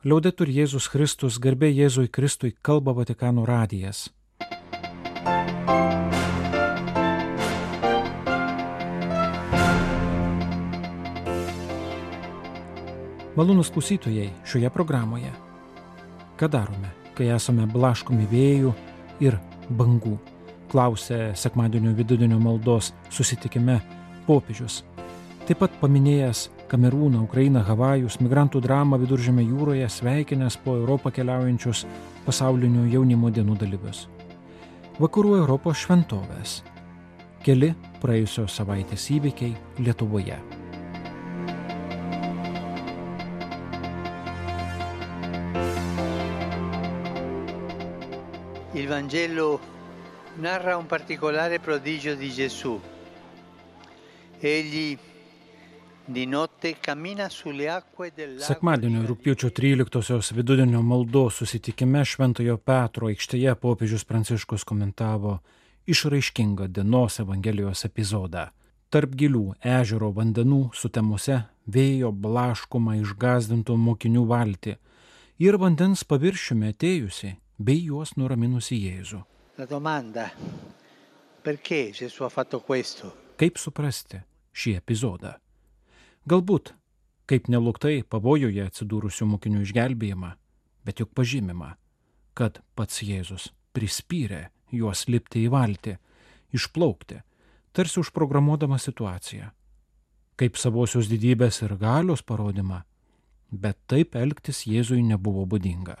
Liaudetur Jėzus Kristus, garbė Jėzui Kristui, kalba Vatikano radijas. Malonus klausytojai šioje programoje. Ką darome, kai esame blaškomi vėjų ir bangų? Klausė sekmadienio vidudienio maldos susitikime popiežius. Taip pat paminėjęs Kamerūną, Ukrainą, Havajus, migrantų dramą viduržėme jūroje, sveikinęs po Europą keliaujančius pasaulinių jaunimo dienų dalyvius. Vakarų Europos šventovės. Keli praėjusios savaitės įvykiai Lietuvoje. Il Vangelo narra un particolare prodigio di Gesù. Egli Sekmadienio rūpiučio 13-osios vidudienio maldos susitikime Šventojo Petro aikštėje popiežius Pranciškus komentavo išraiškingą dienos Evangelijos epizodą. Tarp gilių ežero vandenų sutemuse vėjo blaškoma išgazdintų mokinių valti ir vandens paviršiumi atėjusi bei juos nuraminusi Jėzų. Kaip suprasti šį epizodą? Galbūt, kaip neluktai pavojoje atsidūrusių mokinių išgelbėjimą, bet juk pažymima, kad pats Jėzus prispyrė juos lipti į valtį, išplaukti, tarsi užprogramuodama situaciją, kaip savosios didybės ir galios parodymą, bet taip elgtis Jėzui nebuvo būdinga.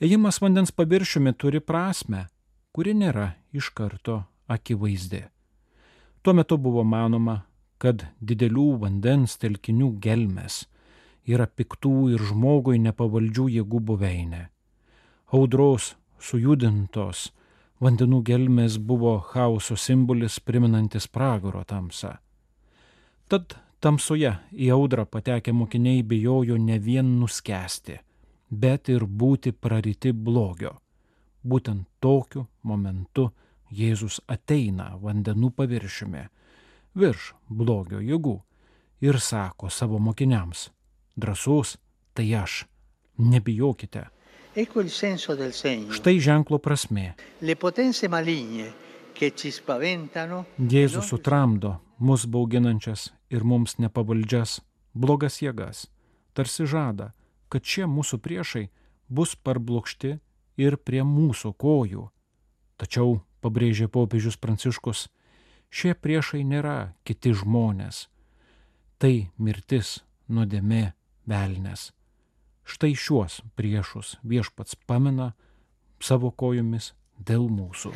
Ėjimas vandens paviršiumi turi prasme, kuri nėra iš karto akivaizdi. Tuo metu buvo manoma, kad didelių vandens telkinių gelmes yra piktų ir žmogui nepavaldžių jėgų buveinė. Audros sujudintos vandenų gelmės buvo chaoso simbolis priminantis pragaro tamsą. Tad tamsoje į audrą patekę mokiniai bijojo ne vien nuskesti, bet ir būti praryti blogio. Būtent tokiu momentu Jėzus ateina vandenų paviršiumi virš blogio jėgų ir sako savo mokiniams, drąsus tai aš, nebijokite. Štai ženklo prasme. Jėzus sutramdo mus bauginančias ir mums nepavaldžias blogas jėgas, tarsi žada, kad šie mūsų priešai bus parblokšti ir prie mūsų kojų. Tačiau, pabrėžė popiežius Pranciškus, šie priešai nėra kiti žmonės. Tai mirtis, nuodėmė, velnės. Štai šiuos priešus viešpats pamina savo kojomis dėl mūsų.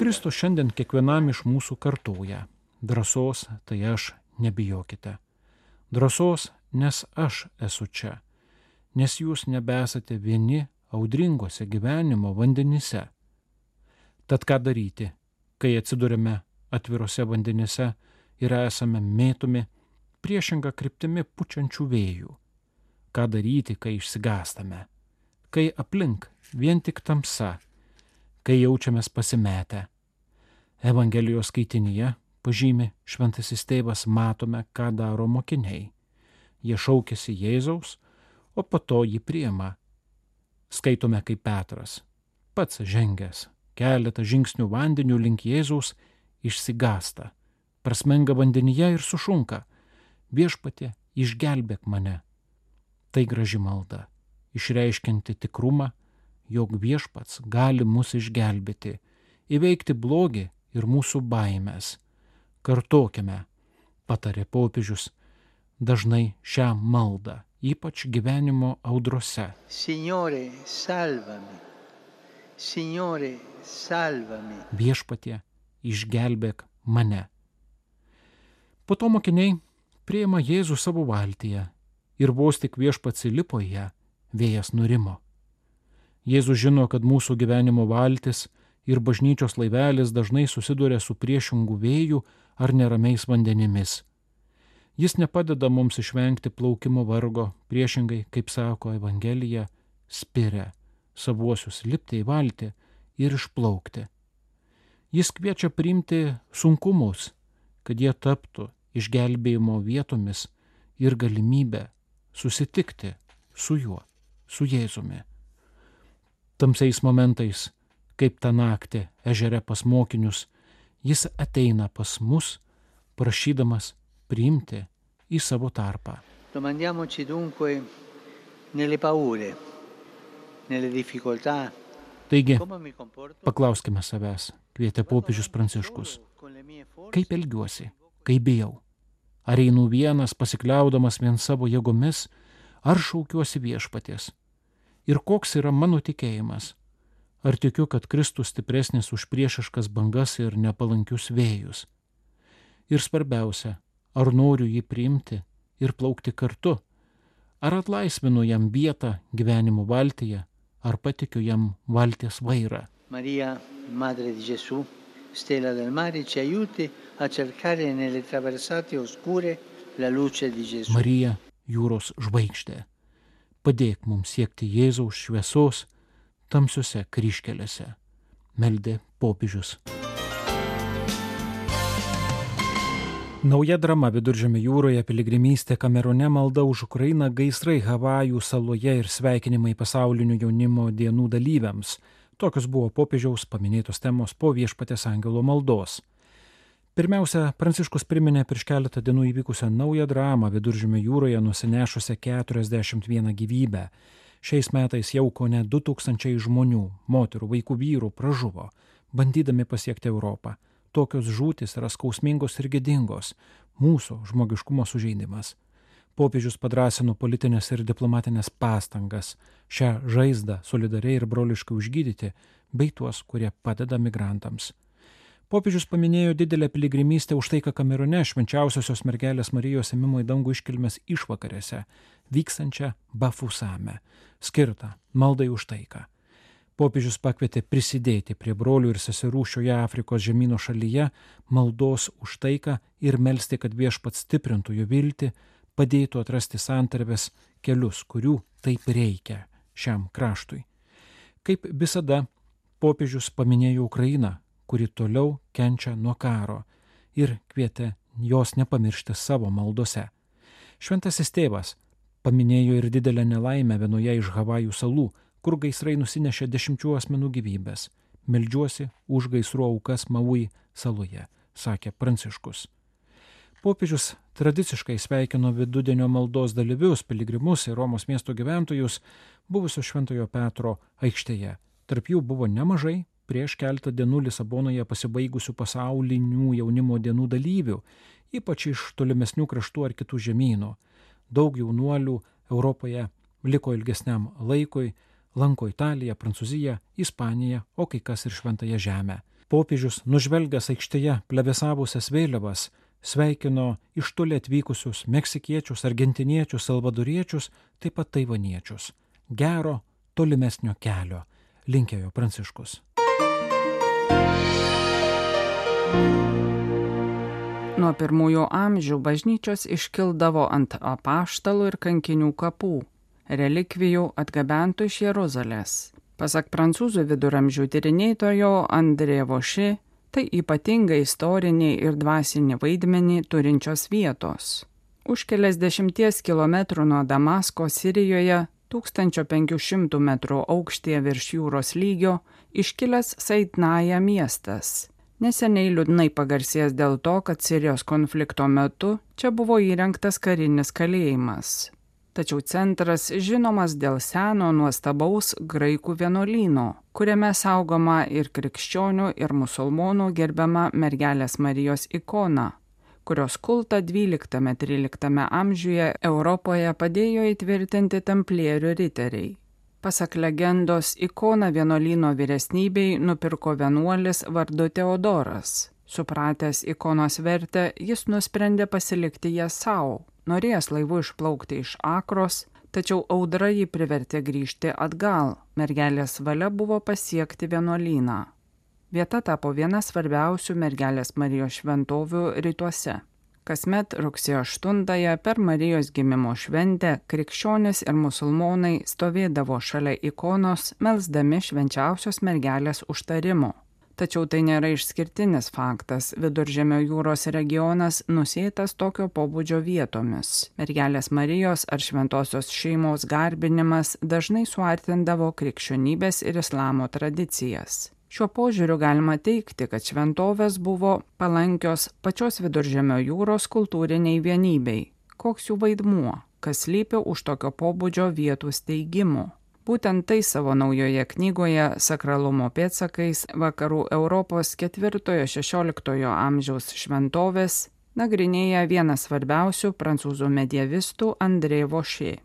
Kristus šiandien kiekvienam iš mūsų kartuoja. Drąsos, tai aš, nebijokite. Drąsos, nes aš esu čia. Nes jūs nebesate vieni audringose gyvenimo vandenyse. Tad ką daryti, kai atsidurime atvirose vandenyse ir esame mėtomi priešinga kryptimi pučiančių vėjų? Ką daryti, kai išsigastame, kai aplink vien tik tamsa, kai jaučiamės pasimetę? Evangelijos skaitinyje pažymi šventasis tėvas matome, ką daro mokiniai. Jie šaukėsi Jėzaus, o po to jį priema. Skaitome kaip Petras, pats žengęs keletą žingsnių vandeniu link Jėzaus išsigasta, prasmenga vandenyje ir sušunka. Viešpatė, išgelbėk mane. Tai graži malda, išreiškinti tikrumą, jog viešpats gali mus išgelbėti, įveikti blogį ir mūsų baimės. Kartokime, patarė popiežius, dažnai šią maldą, ypač gyvenimo audrose. Signore, salvami. Viešpatie, išgelbėk mane. Po to mokiniai prieima Jėzų savo valtyje ir vos tik viešpats įlipo į ją, vėjas nurimo. Jėzus žino, kad mūsų gyvenimo valtis ir bažnyčios laivelis dažnai susiduria su priešingų vėjų ar neramiais vandenimis. Jis nepadeda mums išvengti plaukimo vargo, priešingai, kaip sako Evangelija, spiria savuosius lipti į valtį ir išplaukti. Jis kviečia priimti sunkumus, kad jie taptų išgelbėjimo vietomis ir galimybę susitikti su juo, su Jėzumi. Tamsiais momentais, kaip tą naktį ežere pas mokinius, jis ateina pas mus, prašydamas priimti į savo tarpą. Domandiamoci dunque nelle paure, Taigi, paklauskime savęs, kvietė popiežius Pranciškus, kaip elgiuosi, kaip bijau. Ar einu vienas pasikliaudamas vien savo jėgomis, ar šaukiuosi viešpaties. Ir koks yra mano tikėjimas. Ar tikiu, kad Kristus stipresnis už priešiškas bangas ir nepalankius vėjus. Ir svarbiausia, ar noriu jį priimti ir plaukti kartu. Ar atlaisvinu jam vietą gyvenimo valtyje, ar patikiu jam valties vairą. Maria, Madre di Gesù, stella del mare, ci aiuti a cercare nelle traversate oscure la luce di Gesù. Marija, jūros žvaigždė. Padėk mums siekti Jėzaus šviesos tamsiuose kryškelėse. Meldė popiežius. Nauja drama viduržėmio jūroje, piligrimystė Kamerone, malda už Ukrainą, gaisrai Havajų saloje ir sveikinimai pasaulinių jaunimo dienų dalyviams. Tokios buvo popiežiaus paminėtos temos po viešpatės angelo maldos. Pirmiausia, Pranciškus priminė prieš keletą dienų įvykusią naują dramą viduržėmio jūroje nusinešusią 41 gyvybę. Šiais metais jau ko ne 2000 žmonių, moterų, vaikų, vyrų pražuvo, bandydami pasiekti Europą. Tokios žūtis yra skausmingos ir gėdingos - mūsų žmogiškumo sužeidimas. Popiežius padrasino politinės ir diplomatinės pastangas šią žaizdą solidariai ir broliškai užgydyti, bei tuos, kurie padeda migrantams. Popiežius paminėjo didelę piligrimystę už taiką Kamerone švenčiausiosios mergelės Marijos ėmimo į dangų iškilmės išvakarėse, vykstančią Bafusame, skirtą maldai už taiką. Popiežius pakvietė prisidėti prie brolių ir seserų šioje Afrikos žemynų šalyje maldos už taiką ir melstį, kad viešpats stiprintų jų viltį, padėtų atrasti santarvės kelius, kurių taip reikia šiam kraštui. Kaip visada, popiežius paminėjo Ukrainą, kuri toliau kenčia nuo karo ir kvietė jos nepamiršti savo maldose. Šventasis tėvas paminėjo ir didelę nelaimę vienoje iš Havajų salų, kur gaisrai nusinešė dešimčių asmenų gyvybės. Meldžiuosi už gaisrų aukas Maui saloje, sakė Pranciškus. Popiežius tradiciškai sveikino vidudienio maldos dalyvius, piligrimus ir Romos miesto gyventojus buvusio Šventojo Petro aikštėje. Tarp jų buvo nemažai prieš keletą dienų Lisabonoje pasibaigusių pasaulinių jaunimo dienų dalyvių, ypač iš tolimesnių kraštų ar kitų žemynų. Daug jaunuolių Europoje liko ilgesniam laikui, lanko Italiją, Prancūziją, Ispaniją, o kai kas ir Šventąją Žemę. Popiežius, nužvelgęs aikštėje plebesavusias vėliavas, sveikino iš toli atvykusius meksikiečius, argentiniečius, salvadoriečius, taip pat taivaniečius. Gero, tolimesnio kelio, linkėjo Pranciškus. Nuo pirmųjų amžių bažnyčios iškildavo ant apaštalų ir kankinių kapų, relikvijų atgabentų iš Jeruzalės. Pasak prancūzų viduramžių tyrinėtojo Andrė Voši, tai ypatingai istorinį ir dvasinį vaidmenį turinčios vietos. Už keliasdešimties kilometrų nuo Damasko Sirijoje 1500 m aukštyje virš jūros lygio iškilęs Saitnaja miestas. Neseniai liūdnai pagarsės dėl to, kad Sirijos konflikto metu čia buvo įrengtas karinis kalėjimas. Tačiau centras žinomas dėl seno nuostabaus graikų vienuolyno, kuriame saugoma ir krikščionių, ir musulmonų gerbiama mergelės Marijos ikona, kurios kultą 12-13 amžiuje Europoje padėjo įtvirtinti tamplierių riteriai. Pasak legendos, ikoną vienuolyno vyresnybei nupirko vienuolis vardu Teodoras. Supratęs ikonos vertę, jis nusprendė pasilikti ją savo, norėjęs laivu išplaukti iš Akros, tačiau audra jį privertė grįžti atgal, mergelės valia buvo pasiekti vienuolyną. Vieta tapo viena svarbiausių mergelės Marijos šventovių rytuose. Kasmet rugsėjo 8-ąją per Marijos gimimo šventę krikščionis ir musulmonai stovėdavo šalia ikonos, melsdami švenčiausios mergelės užtarimo. Tačiau tai nėra išskirtinis faktas. Viduržėmio jūros regionas nusėtas tokio pobūdžio vietomis. Mergelės Marijos ar šventosios šeimos garbinimas dažnai suartindavo krikščionybės ir islamo tradicijas. Šiuo požiūriu galima teikti, kad šventovės buvo palankios pačios viduržėmio jūros kultūriniai vienybei. Koks jų vaidmuo, kas lypi už tokio pobūdžio vietų steigimo? Būtent tai savo naujoje knygoje Sakralumo pėtsakais vakarų Europos 4-16 amžiaus šventovės nagrinėja vienas svarbiausių prancūzų medievistų André Vošė.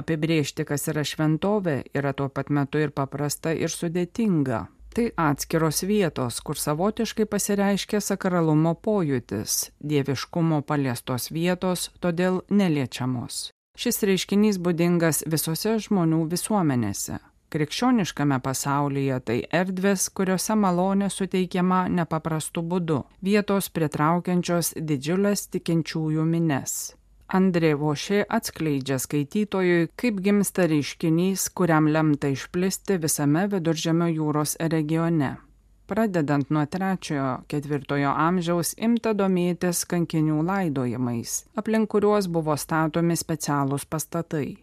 Apibriežti, kas yra šventovė, yra tuo pat metu ir paprasta ir sudėtinga. Tai atskiros vietos, kur savotiškai pasireiškia sakralumo pojūtis, dieviškumo paliestos vietos, todėl neliečiamos. Šis reiškinys būdingas visose žmonių visuomenėse. Krikščioniškame pasaulyje tai erdvės, kuriuose malonė suteikiama nepaprastu būdu, vietos pritraukiančios didžiulės tikinčiųjų mines. Andrė Vošė atskleidžia skaitytojui, kaip gimsta reiškinys, kuriam lemta išplisti visame viduržėmio jūros regione pradedant nuo trečiojo ketvirtojo amžiaus imta domėtis kankinių laidojimais, aplink kuriuos buvo statomi specialūs pastatai.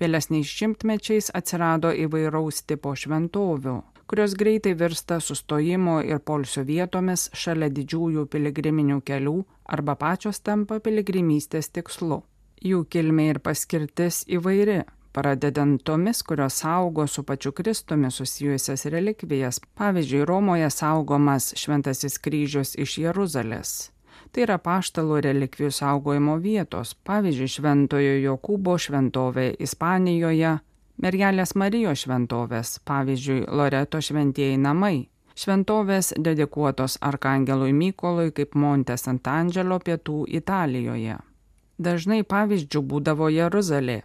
Vėlesniais šimtmečiais atsirado įvairaus tipo šventovių, kurios greitai virsta sustojimo ir polsio vietomis šalia didžiųjų piligriminių kelių arba pačios tampa piligrimystės tikslu. Jų kilmė ir paskirtis įvairi pradedant tomis, kurios saugo su pačiu Kristumi susijusias relikvijas, pavyzdžiui, Romoje saugomas Šventasis kryžius iš Jeruzalės. Tai yra paštalų relikvijų saugojimo vietos, pavyzdžiui, Šventojo Jokūbo šventovė Ispanijoje, Mergelės Marijos šventovės, pavyzdžiui, Loreto šventieji namai, šventovės dedikuotos Arkangelui Mykolui kaip Monte Sant'Angelo pietų Italijoje. Dažnai pavyzdžių būdavo Jeruzalė,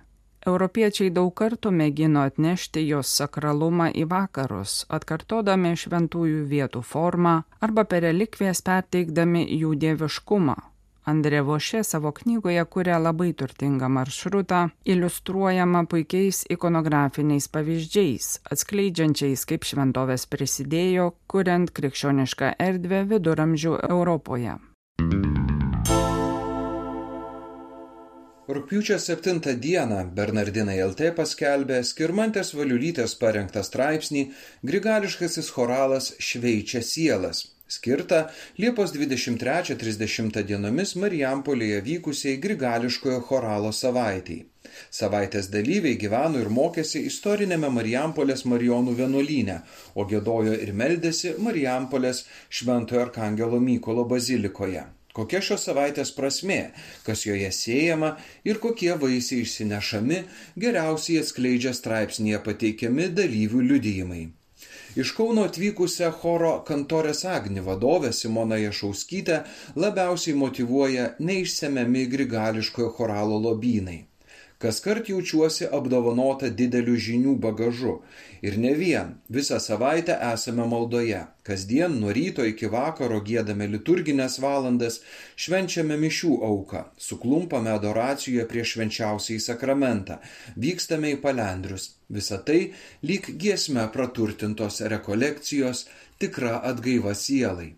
Europiečiai daug kartų mėgino atnešti jos sakralumą į vakarus, atkartodami šventųjų vietų formą arba per relikvijas perteikdami jų dieviškumą. Andrė Vošė savo knygoje kuria labai turtingą maršrutą, iliustruojama puikiais ikonografiniais pavyzdžiais, atskleidžiančiais, kaip šventovės prisidėjo, kuriant krikščionišką erdvę viduramžių Europoje. Rūpiučio 7 dieną Bernardinai LT paskelbė Skirmantės Valiulytės parengtą straipsnį Grigališkasis choralas Šveičia sielas, skirtą Liepos 23-30 dienomis Marijampolėje vykusiai Grigališkojo choralo savaitėjai. Savaitės dalyviai gyveno ir mokėsi istorinėme Marijampolės Marijonų vienuolyne, o gėdojo ir meldėsi Marijampolės Šventojo Arkangelo Mykolo bazilikoje. Kokia šios savaitės prasme, kas joje siejama ir kokie vaisiai išsinešami, geriausiai atskleidžia straipsnėje pateikiami dalyvių liudijimai. Iš Kauno atvykusią choro kantorės Agni vadovę Simoną Jašauskytę labiausiai motivuoja neišsemiami grigališkojo choralo lobynai. Kaskart jaučiuosi apdovanota dideliu žinių bagažu. Ir ne vien, visą savaitę esame maldoje. Kasdien nuo ryto iki vakaro gėdame liturginės valandas, švenčiame mišių auką, suklumpame adoracijoje prieš švenčiausiai sakramentą, vykstame į palendrius. Visa tai lyg giesme praturtintos rekolekcijos, tikra atgaiva sielai.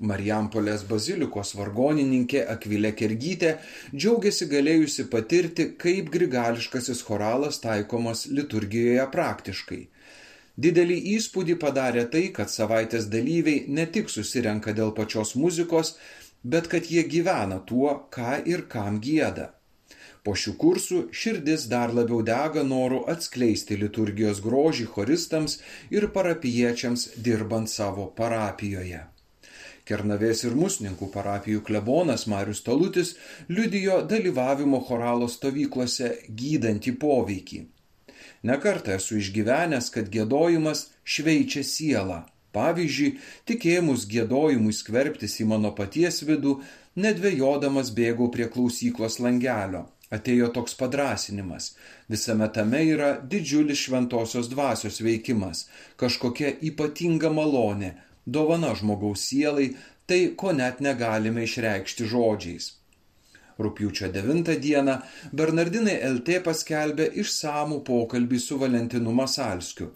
Marijampolės bazilikos vargonininkė Akvilė Kergytė džiaugiasi galėjusi patirti, kaip grigališkasis choralas taikomas liturgijoje praktiškai. Didelį įspūdį padarė tai, kad savaitės dalyviai ne tik susirenka dėl pačios muzikos, bet kad jie gyvena tuo, ką ir kam gėda. Po šių kursų širdis dar labiau dega noru atskleisti liturgijos grožį choristams ir parapiečiams dirbant savo parapijoje. Kernavės ir Musninkų parapijų klebonas Marius Talutis liudijo dalyvavimo choralo stovyklose gydantį poveikį. Nekartą esu išgyvenęs, kad gėdojimas šveičia sielą. Pavyzdžiui, tikėjimus gėdojimui skverbtis į mano paties vidų, nedvėjodamas bėgau prie klausyklos langelio. Atėjo toks padrasinimas. Visame tame yra didžiulis šventosios dvasios veikimas, kažkokia ypatinga malonė, dovana žmogaus sielai, tai ko net negalime išreikšti žodžiais. Rūpiučio 9 dieną Bernardinai LT paskelbė išsamų pokalbį su Valentinu Masalskiu.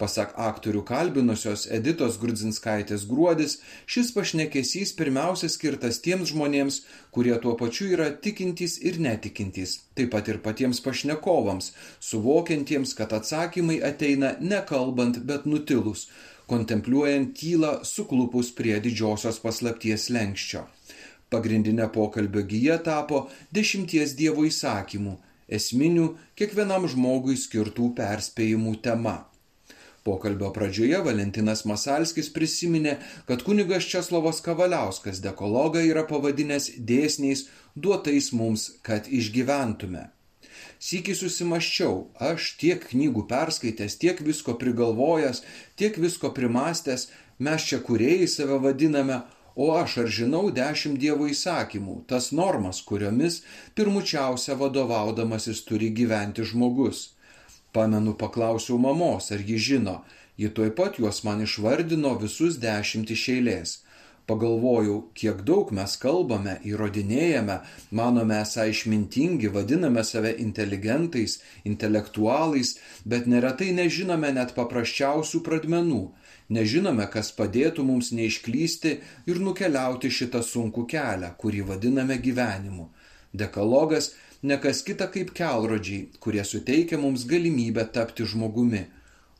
Pasak aktorių kalbinusios Editos Grudzinskaitės gruodis, šis pašnekesys pirmiausia skirtas tiems žmonėms, kurie tuo pačiu yra tikintys ir netikintys, taip pat ir patiems pašnekovams, suvokiantiems, kad atsakymai ateina nekalbant, bet nutilus, kontempliuojant tylą suklupus prie didžiosios paslapties lenkščio. Pagrindinė pokalbio gyja tapo dešimties Dievo įsakymų, esminių kiekvienam žmogui skirtų perspėjimų tema. Pokalbio pradžioje Valentinas Masalskis prisiminė, kad kunigas Česlovas Kavaliauskas dekologą yra pavadinęs dėsniais duotais mums, kad išgyventume. Sykį susimaščiau, aš tiek knygų perskaitęs, tiek visko prigalvojęs, tiek visko primastęs, mes čia kuriejai save vadiname, O aš ar žinau dešimt Dievo įsakymų, tas normas, kuriomis pirmučiausia vadovaudamasis turi gyventi žmogus. Pamenu, paklausiau mamos, ar ji žino, ji tuoj pat juos man išvardino visus dešimt iš eilės. Pagalvojau, kiek daug mes kalbame, įrodinėjame, manome esą išmintingi, vadiname save inteligentais, intelektualais, bet neretai nežinome net paprasčiausių pradmenų Nežinome, kas padėtų mums neišklysti ir nukeliauti šitą sunkų kelią, kurį vadiname gyvenimu. Dekalogas nekas kita kaip kelrodžiai, kurie suteikia mums galimybę tapti žmogumi.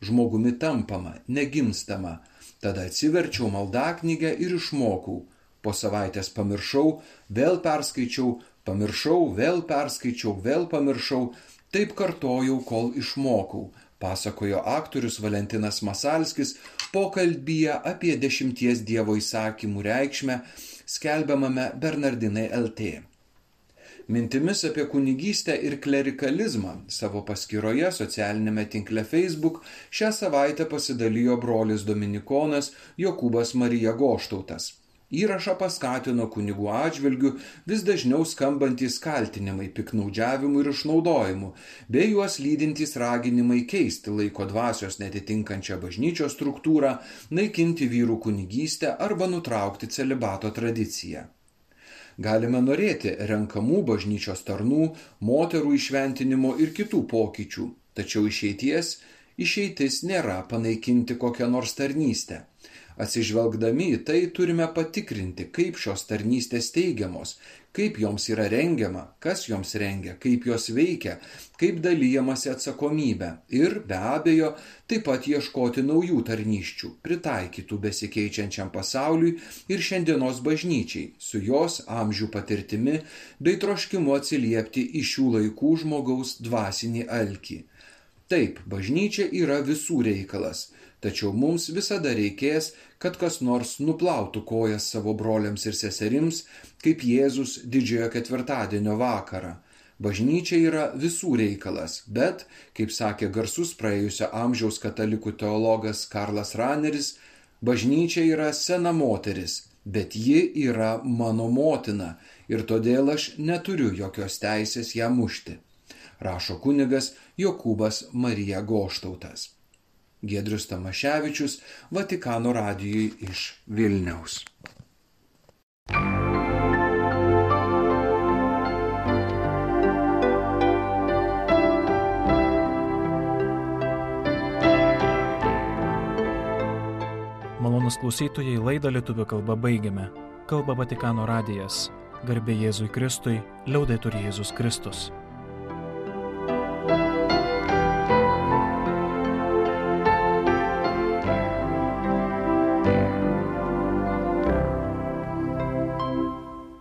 Žmogumi tampama, negimstama. Tada atsiverčiau maldaknygę ir išmokau. Po savaitės pamiršau, vėl perskaičiau, pamiršau, vėl perskaičiau, vėl pamiršau, taip kartojau, kol išmokau pasakojo aktorius Valentinas Masalskis pokalbyje apie dešimties Dievo įsakymų reikšmę skelbiamame Bernardinai LT. Mintimis apie kunigystę ir klerikalizmą savo paskyroje socialinėme tinkle Facebook šią savaitę pasidalijo brolis Dominikonas Jokūbas Marija Goštautas. Įrašą paskatino kunigų atžvilgių vis dažniau skambantys kaltinimai piknaudžiavimu ir išnaudojimu, bei juos lydintys raginimai keisti laiko dvasios netitinkančią bažnyčios struktūrą, naikinti vyrų kunigystę arba nutraukti celibato tradiciją. Galime norėti renkamų bažnyčios tarnų, moterų išventinimo ir kitų pokyčių, tačiau išeities išeitis nėra panaikinti kokią nors tarnystę. Atsižvelgdami į tai turime patikrinti, kaip šios tarnystės teigiamos, kaip joms yra rengiama, kas joms rengia, kaip jos veikia, kaip dalyjamasi atsakomybė ir be abejo taip pat ieškoti naujų tarnyščių, pritaikytų besikeičiančiam pasauliui ir šiandienos bažnyčiai, su jos amžių patirtimi bei troškimu atsiliepti į šių laikų žmogaus dvasinį alkį. Taip, bažnyčia yra visų reikalas tačiau mums visada reikės, kad kas nors nuplautų kojas savo broliams ir seserims, kaip Jėzus didžiojo ketvirtadienio vakarą. Bažnyčia yra visų reikalas, bet, kaip sakė garsus praėjusio amžiaus katalikų teologas Karlas Raneris, bažnyčia yra sena moteris, bet ji yra mano motina ir todėl aš neturiu jokios teisės ją mušti, rašo kunigas Jokūbas Marija Goštautas. Gedrius Tamaševičius, Vatikano radijui iš Vilniaus. Malonus klausytojai laidą lietuvių kalbą baigiame. Kalba Vatikano radijas. Garbė Jėzui Kristui, liaudai turi Jėzus Kristus.